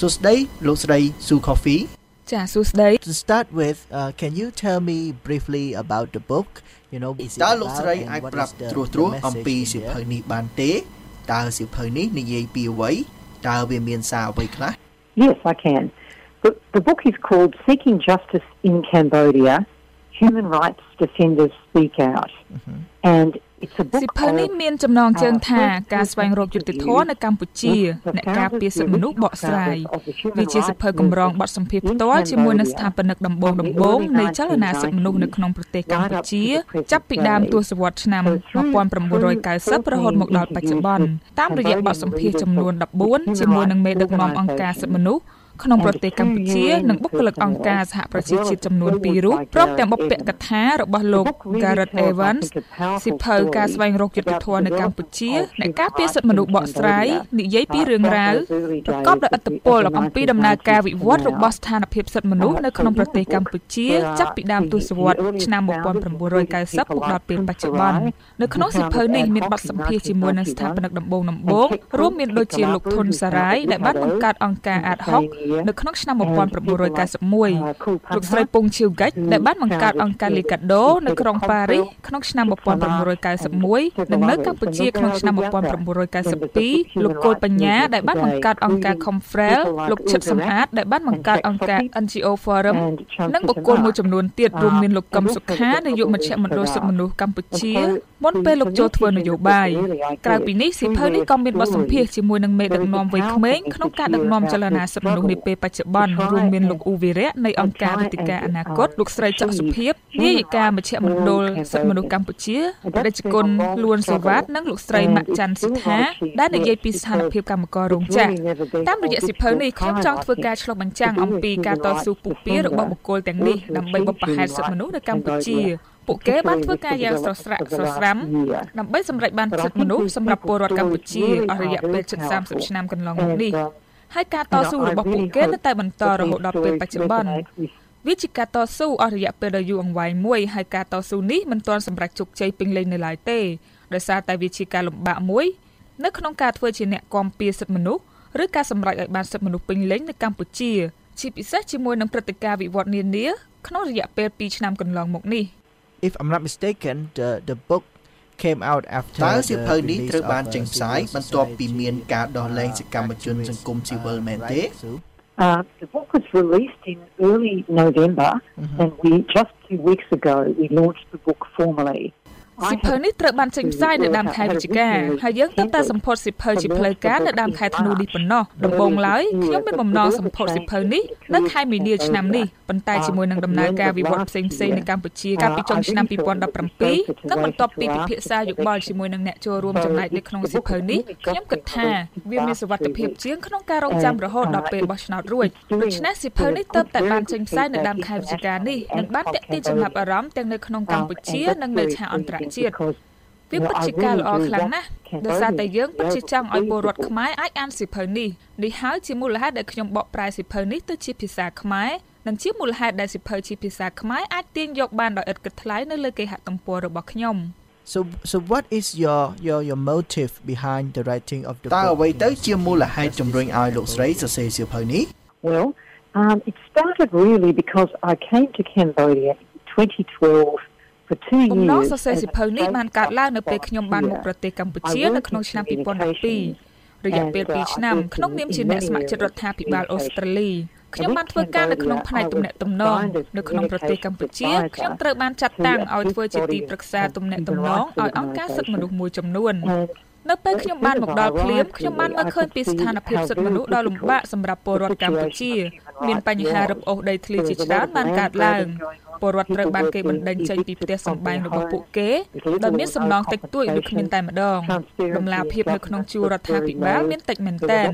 សួស្តីលោកស្រី Su Coffee ចាសួស្តី To start with uh, can you tell me briefly about the book you know តើលោកស្រីអាចប្រាប់ត្រួសត្រាសអំពីសៀវភៅនេះបានទេតើសៀវភៅនេះនិយាយពីអ្វីតើវាមានសារអ្វីខ្លះ Yes, I can. The, the book is called Seeking Justice in Cambodia Human Rights Defenders Speak Out. Mm-hmm. And សិភៅនេះមានចំណងជើងថាការស្វែងរកយុត្តិធម៌នៅកម្ពុជាអ្នកការពារសិទ្ធិមនុស្សបកស្រាយវាជាសិភៅកម្រងបទសម្ភាសន៍ផ្ទាល់ជាមួយនឹងស្ថាបនិកដំបូងដំបូងនៃចលនាសិទ្ធិមនុស្សនៅក្នុងប្រទេសកម្ពុជា ចាប់ពីដើមទសវត្សរ៍ឆ្នាំ1990រហូតមកដល់បច្ចុប្បន្នតាមរយៈបទសម្ភាសន៍ចំនួន14ជាមួយនឹងមេដឹកនាំអង្គការសិទ្ធិមនុស្ស ក្នុងប្រទេសកម្ពុជា និងបុគ្គលិកអង្គការសហប្រជាជាតិចំនួន2រូបព្រមទាំងបុព្វកថារបស់លោក Gareth Evans សិភៅការស្វែងរកយុត្តិធម៌នៅកម្ពុជាអ្នកការពារសិទ្ធិមនុស្សបកស្រាយនិយាយពីរឿងរ៉ាវប្រកបដោយឥទ្ធិពលអំពីដំណើរការវិវត្តរបស់ស្ថានភាពសិទ្ធិមនុស្សនៅក្នុងប្រទេសកម្ពុជា ចាប់ពីដើមទសវត្សរ៍ឆ្នាំ1990មកដល់ពេលបច្ចុប្បន្ននៅក្នុងសិភៅនេះមានបទសម្ភាសន៍ជាមួយនឹងស្ថាបនិកដំបូងដំបូងរួមមានដូចជាលោកធុនសារាយដែលបានបង្កើតអង្គការ Ad hoc នៅក្នុងឆ្នាំ1991លោកស្រីពងឈីវហ្កិចដែលបានបង្កើតអង្គការលីកាដូនៅក្រុងប៉ារីសក្នុងឆ្នាំ1991និងនៅកម្ពុជាក្នុងឆ្នាំ1992លោកគោលបញ្ញាដែលបានបង្កើតអង្គការ Confrel លោកឈិតសំអាតដែលបានបង្កើតអង្គការ NGO Forum និងបុគ្គលមួយចំនួនទៀតរួមមានលោកកឹមសុខានាយកមជ្ឈមណ្ឌលសិទ្ធិមនុស្សកម្ពុជាមុនពេលលោកចូលធ្វើនយោបាយក្រៅពីនេះសិភៅនេះក៏មានបទសម្ភាសន៍ជាមួយនឹងមេដឹកនាំវ័យក្មេងក្នុងការដឹកនាំចលនាសិទ្ធិមនុស្សនាពេលបច្ចុប្បន្នរួមមានលោកអ៊ូវីរៈនៃអង្គការវិទ្យាអនាគតលោកស្រីច័កសុភាពនាយិកាមជ្ឈមណ្ឌលសិទ្ធិមនុស្សកម្ពុជារាជគុណលួនសេវាតនិងលោកស្រីម៉ាក់ច័ន្ទសិដ្ឋាដែលនិយាយពីស្ថានភាពកម្មកររោងចក្រតាមរយៈសិភៅនេះខ្ញុំចង់ធ្វើការឆ្លុះបញ្ចាំងអំពីការតស៊ូពុះពៀរបស់បុគ្គលទាំងនេះដើម្បីបបផែនសិទ្ធិមនុស្សនៅកម្ពុជាពួកគេបានធ្វើការយ៉ាងស្រស់ស្រាក់ស្រស់ស្រាំដើម្បីសម្រេចបានសិទ្ធិមនុស្សសម្រាប់ពលរដ្ឋកម្ពុជាអស់រយៈពេលជិត30ឆ្នាំកន្លងមកនេះ ហើយការតស៊ូរបស់ពួកគេនៅតែបន្តរហូតដល់ពេលបច្ចុប្បន្នវាជាការតស៊ូអស់រយៈពេលដ៏យូរអង្វែងមួយហើយការតស៊ូនេះមិនទាន់សម្រេចជោគជ័យពេញលេញនៅឡើយទេដោយសារតែវាជាការលំបាកមួយនៅក្នុងការធ្វើជាអ្នកគាំពៀសិទ្ធិមនុស្សឬការសម្រេចឲ្យបានសិទ្ធិមនុស្សពេញលេញនៅកម្ពុជាជាពិសេសជាមួយនឹងព្រឹត្តិការណ៍វិវត្តនានាក្នុងរយៈពេល2ឆ្នាំកន្លងមកនេះ If I'm not mistaken the the book came out after តើសៀវភៅនេះត្រូវបានចេញផ្សាយបន្ទាប់ពីមានការដោះលែងសកម្មជនសង្គមស៊ីវិលមែនទេ Uh, the book was released in early November, mm-hmm. and we just two weeks ago we launched the book formally. សិភៅនេះត្រូវបានចេញផ្សាយនៅដើមខែវិច្ឆិកាហើយយើងទើបតែសម្ពោធសិភៅជាផ្លូវការនៅដើមខែធ្នូនេះប៉ុណ្ណោះដំបូងឡើយខ្ញុំមានបំណងសម្ពោធសិភៅនេះនៅខែមីនាឆ្នាំនេះប៉ុន្តែជាមួយនឹងដំណើរការវិវត្តផ្សេងផ្សេងនៅកម្ពុជាកាលពីចុងឆ្នាំ2017និងបន្ទាប់ពីពិភាក្សាយោបល់ជាមួយនឹងអ្នកចូលរួមចំណែកនៅក្នុងសិភៅនេះខ្ញុំគិតថាវាមានសុវត្ថិភាពជាងក្នុងការរងចាំរហូតដល់ពេលបោះឆ្នោតរួចដូច្នេះសិភៅនេះទើបតែបានចេញផ្សាយនៅដើមខែវិច្ឆិកានេះនិងបានទាក់ទាញចំណាប់អារម្មណ៍ទាំងនៅក្នុងកម្ពុជានិងនៅឆាកអន្តរជាតិវាពិតជាការល្អខ្លាំងណាស់ដោយសារតែយើងពិតជាចង់ឲ្យពលរដ្ឋខ្មែរអាចអានសិភៅនេះនេះហើយជាមូលហេតុដែលខ្ញុំបកប្រែសិភៅនេះទៅជាភាសាខ្មែរនិងជាមូលហេតុដែលសិភៅជាភាសាខ្មែរអាចទាញយកបានដោយឥតគិតថ្លៃនៅលើគេហទំព័ររបស់ខ្ញុំ So so what is your your your motive behind the writing of the book តើអ្វីទៅជាមូលហេតុជំរុញឲ្យលោកស្រីសរសេរសៀវភៅនេះ Well um it started really because I came to Cambodia in 2012 បំណងសរសេរសិភៅនេះបានកើតឡើងនៅពេលខ្ញុំបានមកប្រទេសកម្ពុជានៅក្នុងឆ្នាំ2012រយៈពេល2ឆ្នាំក្នុងនាមជាអ្នកស្ម័គ្រចិត្តរដ្ឋាភិបាលអូស្ត្រាលីខ្ញុំបានធ្វើការនៅក្នុងផ្នែកទំនាក់ទំនងនៅក្នុងប្រទេសកម្ពុជាខ្ញុំត្រូវបានចាត់តាំងឲ្យធ្វើជាទីប្រឹក្សាទំនាក់ទំនងឲ្យអង្គការសិទ្ធិមនុស្សមួយចំនួននៅពេលខ្ញុំបានមកដល់ភ្លាមខ្ញុំបានមើលឃើញពីស្ថានភាពសិទ្ធិមនុស្សដ៏លំបាកសម្រាប់ពលរដ្ឋកម្ពុជា មានបញ្ហារឹបអូសដីធ្លីជាច្រើនបានកើតឡើងពលរដ្ឋត្រូវបានគេបណ្ដេញចេញពីផ្ទះសម្បែងរបស់ពួកគេដោយមានសំណងតិចតួចឬគ្មានតែម្ដងដំណាភាពនៅក្នុងជួររដ្ឋាភិបាលមានតិចមែនទែន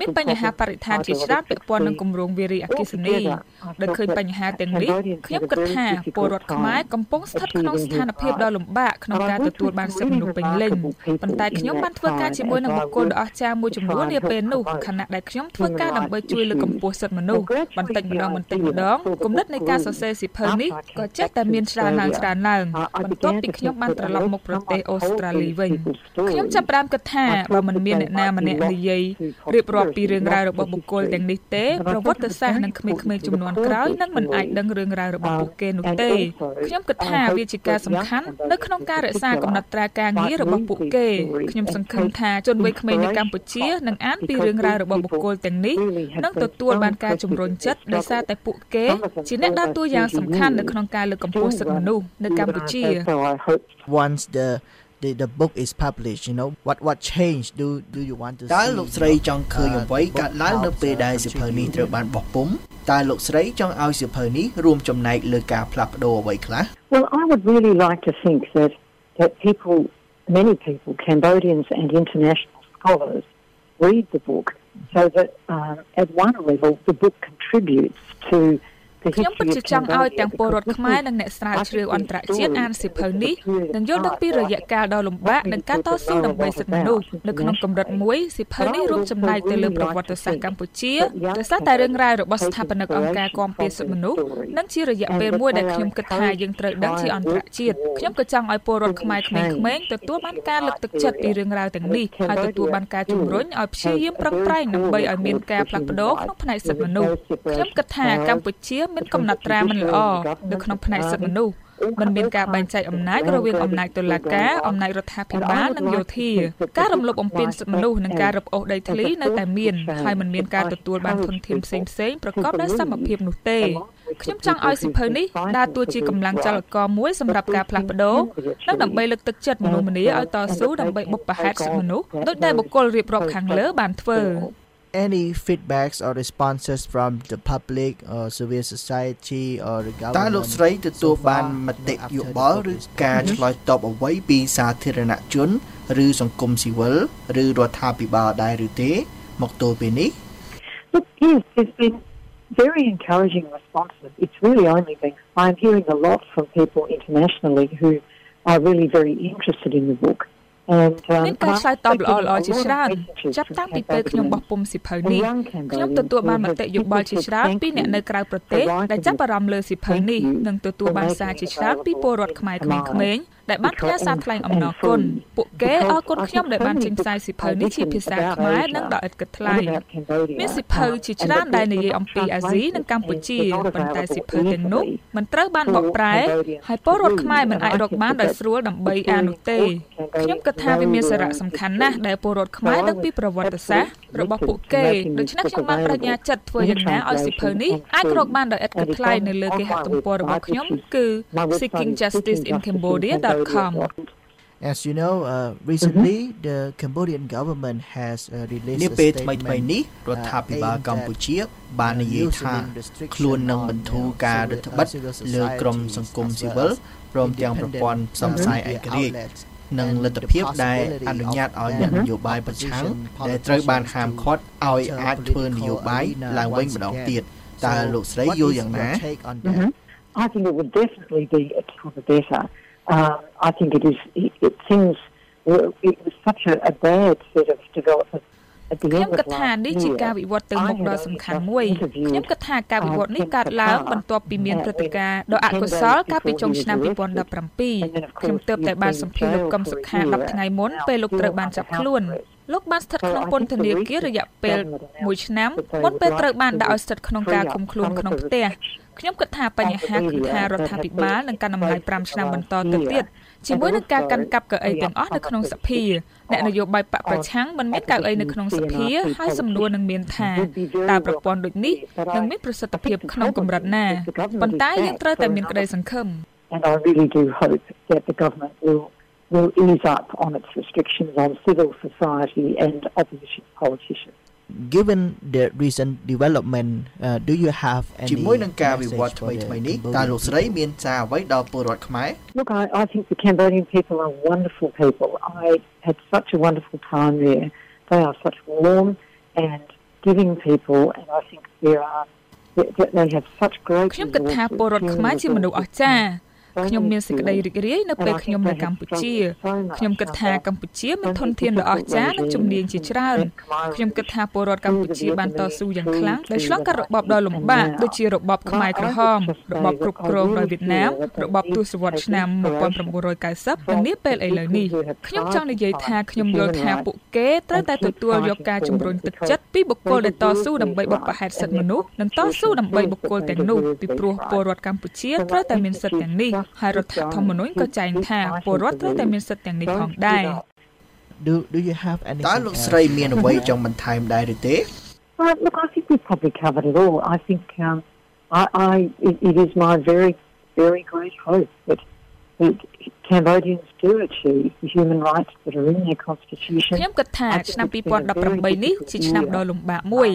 មានបញ្ហាបរិស្ថានជាច្រើនពាក់ព័ន្ធនឹងគម្រោងវារីអគ្គិសនីដោយឃើញបញ្ហាទាំងនេះខ្ញុំគិតថាពលរដ្ឋខ្មែរកំពុងស្ថិតក្នុងស្ថានភាពដ៏លំបាកក្នុងការទទួលបានសិទ្ធិមនុស្សពេញលេញប៉ុន្តែខ្ញុំបានធ្វើការជាមួយនឹងបុគ្គលដ៏អស្ចារ្យមួយចំនួននាពេលនោះខណៈដែលខ្ញុំធ្វើការដើម្បីជួយលើកកម្ពស់សិទ្ធិទ្ធិមនុស្សបន្តិចម្ដងបន្តិចម្ដងគំនិតនៃការសរសេរសៀវភៅនេះក៏ចេះតែមានច្រើនឡើងច្រើនឡើងបន្ទាប់ពីខ្ញុំបានត្រឡប់មកប្រទេសអូស្ត្រាលីវិញខ្ញុំចាប់ផ្ដើមគិតថាបើមិនមានអ្នកណាម្នាក់និយាយរៀបរាប់ពីរឿងរ៉ាវរបស់បុគ្គលទាំងនេះទេប្រវត្តិសាស្ត្រនិងក្មេងៗចំនួនក្រោយនឹងមិនអាចដឹងរឿងរ៉ាវរបស់ពួកគេនោះទេខ្ញុំគិតថាវាជាការសំខាន់នៅក្នុងការរក្សាកំណត់ត្រាការងាររបស់ពួកគេខ្ញុំសង្ឃឹមថាជនវ័យក្មេងនៅកម្ពុជានឹងអានពីរឿងរ៉ាវរបស់បុគ្គលទាំងនេះនិងទទួលបានការជំរុញចិត្តដោយសារតែពួកគេជាអ្នកដើរតួយ៉ាងសំខាន់នៅក្នុងការលើកកម្ពស់សិទ្ធិមនុស្សនៅកម្ពុជា once the the the book is published you know what what change do do you want to see តើលោកស្រីចង់ឃើញអ្វីកើតឡើងនៅពេលដែលសៀវភៅនេះត្រូវបានបោះពុម្ពតើលោកស្រីចង់ឲ្យសៀវភៅនេះរួមចំណែកលើការផ្លាស់ប្ដូរអ្វីខ្លះ Well I would really like to think that that people many people Cambodians and international scholars read the book so that um, at one level the book contributes to ខ្ញុំពិតជាចង់ឲ្យទាំងពលរដ្ឋខ្មែរនិងអ្នកស្រាវជ្រាវអន្តរជាតិអានសៀវភៅនេះនិងយល់ដឹងពីរយៈកាលដ៏លំបាកនិងការតស៊ូដើម្បីសិទ្ធិមនុស្សនៅក្នុងកម្រិតមួយសៀវភៅនេះរួមចំណែកទៅលើប្រវត្តិសាស្ត្រកម្ពុជាដោយសារតែរឿងរ៉ាវរបស់ស្ថាបនិកអង្គការគាំពារសិទ្ធិមនុស្សនិងជារយៈពេលមួយដែលខ្ញុំគិតថាយើងត្រូវដឹងជាអន្តរជាតិខ្ញុំក៏ចង់ឲ្យពលរដ្ឋខ្មែរក្មេងៗទទួលបានការលើកទឹកចិត្តពីរឿងរ៉ាវទាំងនេះហើយទទួលបានការជំរុញឲ្យព្យាយាមប្រឹងប្រែងដើម្បីឲ្យមានការផ្លាស់ប្ដូរក្នុងផ្នែកសិទ្ធិមនុស្សខ្ញុំគិតថាកម្ពុជាមានកំណត់ត្រាមិនល្អនៅក្នុងផ្នែកសិទ្ធិមនុស្សមិនមានការបែងចែកអំណាចរវាងអំណាចតុលាការអំណាចរដ្ឋាភិបាលនិងយោធាការរំលោភបំពានសិទ្ធិមនុស្សនិងការរឹបអូសដីធ្លីនៅតែមានហើយមិនមានការទទួលបានធនធានផ្សេងផ្សេងប្រកបដោយសមភាពនោះទេខ្ញុំចង់ឲ្យសិភៅនេះដើរតួជាកម្លាំងចលករមួយសម្រាប់ការផ្លាស់ប្ដូរនិងដើម្បីលើកទឹកចិត្តមនុស្សម្នាឲ្យតស៊ូដើម្បីបុព្វហេតុសិទ្ធិមនុស្សដោយដែលបុគ្គលរៀបរាប់ខាងលើបានធ្វើ any feedbacks or responses from the public or civil society or the government តើលោកស្រីទទួលបានមតិយោបល់ឬការឆ្លើយតបអ្វីពីសាធារណជនឬសង្គមស៊ីវិលឬរដ្ឋាភិបាលដែរឬទេមកទល់ពេលនេះ Look, yes, there's been very encouraging responses. It's really only been I'm hearing a lot from people internationally who are really very interested in the book. មានការឆ្លើយតបល្អល្អជាច្រើនចាប់តាំងពីពេលខ្ញុំបោះពុម្ពសិភៅនេះខ្ញុំទទួលបានមតិយោបល់ជាច្រើនពីអ្នកនៅក្រៅប្រទេសដែលចាប់អារម្មណ៍លើសិភៅនេះនិងទទួលបានសារជាច្រើនពីពលរដ្ឋខ្មែរក្មេងៗដែលបានផ្ញើសារថ្លែងអំណរគុណពួកគេអរគុណខ្ញុំដែលបានចេញផ្សាយសិភៅនេះជាភាសាខ្មែរនិងដោយឥតគិតថ្លៃមានសិភៅជាច្រើនដែលនិយាយអំពីអាស៊ីនិងកម្ពុជាប៉ុន្តែសិភៅទាំងនោះមិនត្រូវបានបកប្រែហើយពលរដ្ឋខ្មែរមិនអាចរកបានដោយស្រួលដើម្បីអាននោះទេខ្ញុំគិតថាវាមានសារៈសំខាន់ណាស់ដែលពលរដ្ឋខ្មែរដឹងពីប្រវត្តិសាស្ត្ររបស់ពួកគេដូច្នេះខ្ញុំបានបញ្ញាចិត្តធ្វើយ៉ាងណាឲ្យសិភៅនេះអាចរកបានដោយឥតគិតថ្លៃនៅលើគេហទំព័ររបស់ខ្ញុំគឺ seekingjusticeInCambodia.com As you know, uh, recently mm-hmm. the Cambodian government has uh, released នាពេលថ្មីថ្មីនេះរដ្ឋាភិបាលកម្ពុជាបាននិយាយថាខ្លួននឹងបន្ធូរការរដ្ឋបិទលើក្រមសង្គមស៊ីវិលព្រមទាំងប្រព័ន្ធផ្សព្វផ្សាយឯករាជ្យ និងលទ្ធភាពដែលអនុញ្ញាតឲ្យអ្នកនយោបាយប្រឆាំងដែលត្រូវបានហាមឃាត់ឲ្យអាចធ្វើនយោបាយឡើងវិញម្ដងទៀតតើលោកស្រីយល់យ៉ាងណា I think it would definitely be for the better. Um, I think it is. It, it seems it was such a, a bad set of developments ខ្ញុំគិតថានេះជាការវិវត្តទៅមុខដ៏សំខាន់មួយខ្ញុំគិតថាការវិវត្តនេះកើតឡើងបន្ទាប់ពីមានព្រឹត្តិការណ៍ដ៏អកុសលកាលពីចុងឆ្នាំ2017ខ្ញុំទើបតែបានសម្ភាសលោកកឹមសុខា10ថ្ងៃមុនពេលលោកត្រូវបានចាប់ខ្លួនលោកបានស្ថិតក្នុងពន្ធនាគាររយៈពេល1ឆ្នាំមុនពេលត្រូវបានដាក់ឲ្យស្ថិតក្នុងការឃុំខ្លួនក្នុងផ្ទះខ្ញុំគិតថាបញ្ហាគឺថារដ្ឋាភិបាលនឹងកាន់អំណាច5ឆ្នាំបន្តទៅទៀត ជាមួយនឹងការកាន់កាប់កៅអីទាំងអស់នៅក្នុងសភាអ្នកនយោបាយបកប្រឆាំងមិនមានកៅអីនៅក្នុងសភាហើយសំណួរនឹងមានថាតើប្រព័ន្ធដូចនេះនឹងមានប្រសិទ្ធភាពក្នុងកម្រិតណាប៉ុន្តែយើងត្រូវតែមានក្តីសង្ឃឹម And I really do hope that the government will will ease up on its restrictions on civil society and opposition politicians. given the recent development uh, do you have any ជាមួយនឹងការវិវត្តថ្មីថ្មីនេះតើលោកស្រីមានសារអ្វីដល់ពលរដ្ឋខ្មែរ Look I I think the Cambodian people are wonderful people I had such a wonderful time there they are such warm and giving people and I think there are they have such great ខ្ញុំគិតថាពលរដ្ឋខ្មែរជាមនុស្សអស្ចារ្យ ខ្ញុំមានសេចក្តីរីករាយនៅពេលខ្ញុំនៅកម្ពុជាខ្ញុំគិតថាកម្ពុជាមានធនធានដ៏អស្ចារ្យនិងជំនាញជាច្រើនខ្ញុំគិតថាពលរដ្ឋកម្ពុជាបានតស៊ូយ៉ាងខ្លាំងដោយឆ្លងកាត់របបដ៏លំបាកដូចជារបបខ្មែរក្រហមរបបគ្រប់គ្រងដោយវៀតណាមរបបទសវត្សរ៍ឆ្នាំ1990និងនាពេលឥឡូវនេះខ្ញុំចង់និយាយថាខ្ញុំយល់ថាពួកគេត្រូវតែទទួលយកការជំរុញទឹកចិត្តពីបុគ្គលដែលតស៊ូដើម្បីបុព្វហេតុសិទ្ធិមនុស្សនិងតស៊ូដើម្បីបុគ្គលទាំងនោះពីព្រោះពលរដ្ឋកម្ពុជាត្រូវតែមានសិទ្ធិទាំងនេះហើយរដ្ឋធម្មនុញ្ញក៏ចែងថាពលរដ្ឋត្រូវតែមានសិទ្ធិទាំងនេះផងដែរ Do do you have any តើលោកស្រីមានអ្វីចង់បន្ថែមដែរឬទេ Well, look, I think we've probably covered it all. I think um, I, I it, it is my very, very great hope that, that Cambodians do achieve the human rights that are in their constitution. ខ្ញុំគិតថាឆ្នាំ2018នេះជាឆ្នាំដ៏លំបាកមួយ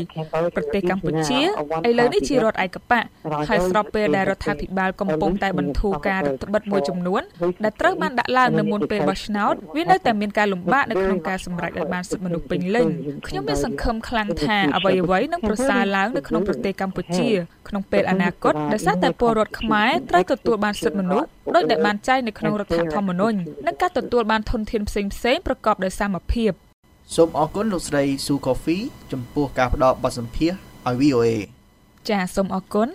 ប្រទេសកម្ពុជាឥឡូវនេះជារដ្ឋឯកបកហើយស្របពេលដែលរដ្ឋាភិបាលកំពុងតែបន្ធូរការរដ្ឋបិទមួយចំនួនដែលត្រូវបានដាក់ឡើងនៅមុនពេលបោះឆ្នោតវានៅតែមានការលំបាកនៅក្នុងការសម្រេចឲ្យបានសិទ្ធិមនុស្សពេញលេញខ្ញុំមានសង្ឃឹមខ្លាំងថាអ្វីអ្វីនឹងប្រសើរឡើងនៅក្នុងប្រទេសកម្ពុជាក្នុងពេលអនាគតដោយសារតែពលរដ្ឋខ្មែរត្រូវទទួលបានសិទ្ធិមនុស្សដោយដែលបានចែងនៅក្នុងរដ្ឋធម្មនុញ្ញនិងការទទួលបានធនធានផ្សេងៗប្រកបដោយសមភាពសូមអរគុណលោកស្រីស៊ូកូហ្វីចំពោះការផ្ដល់បទសម្ភាសន៍ឲ្យ VOA ចាសសូមអរគុណ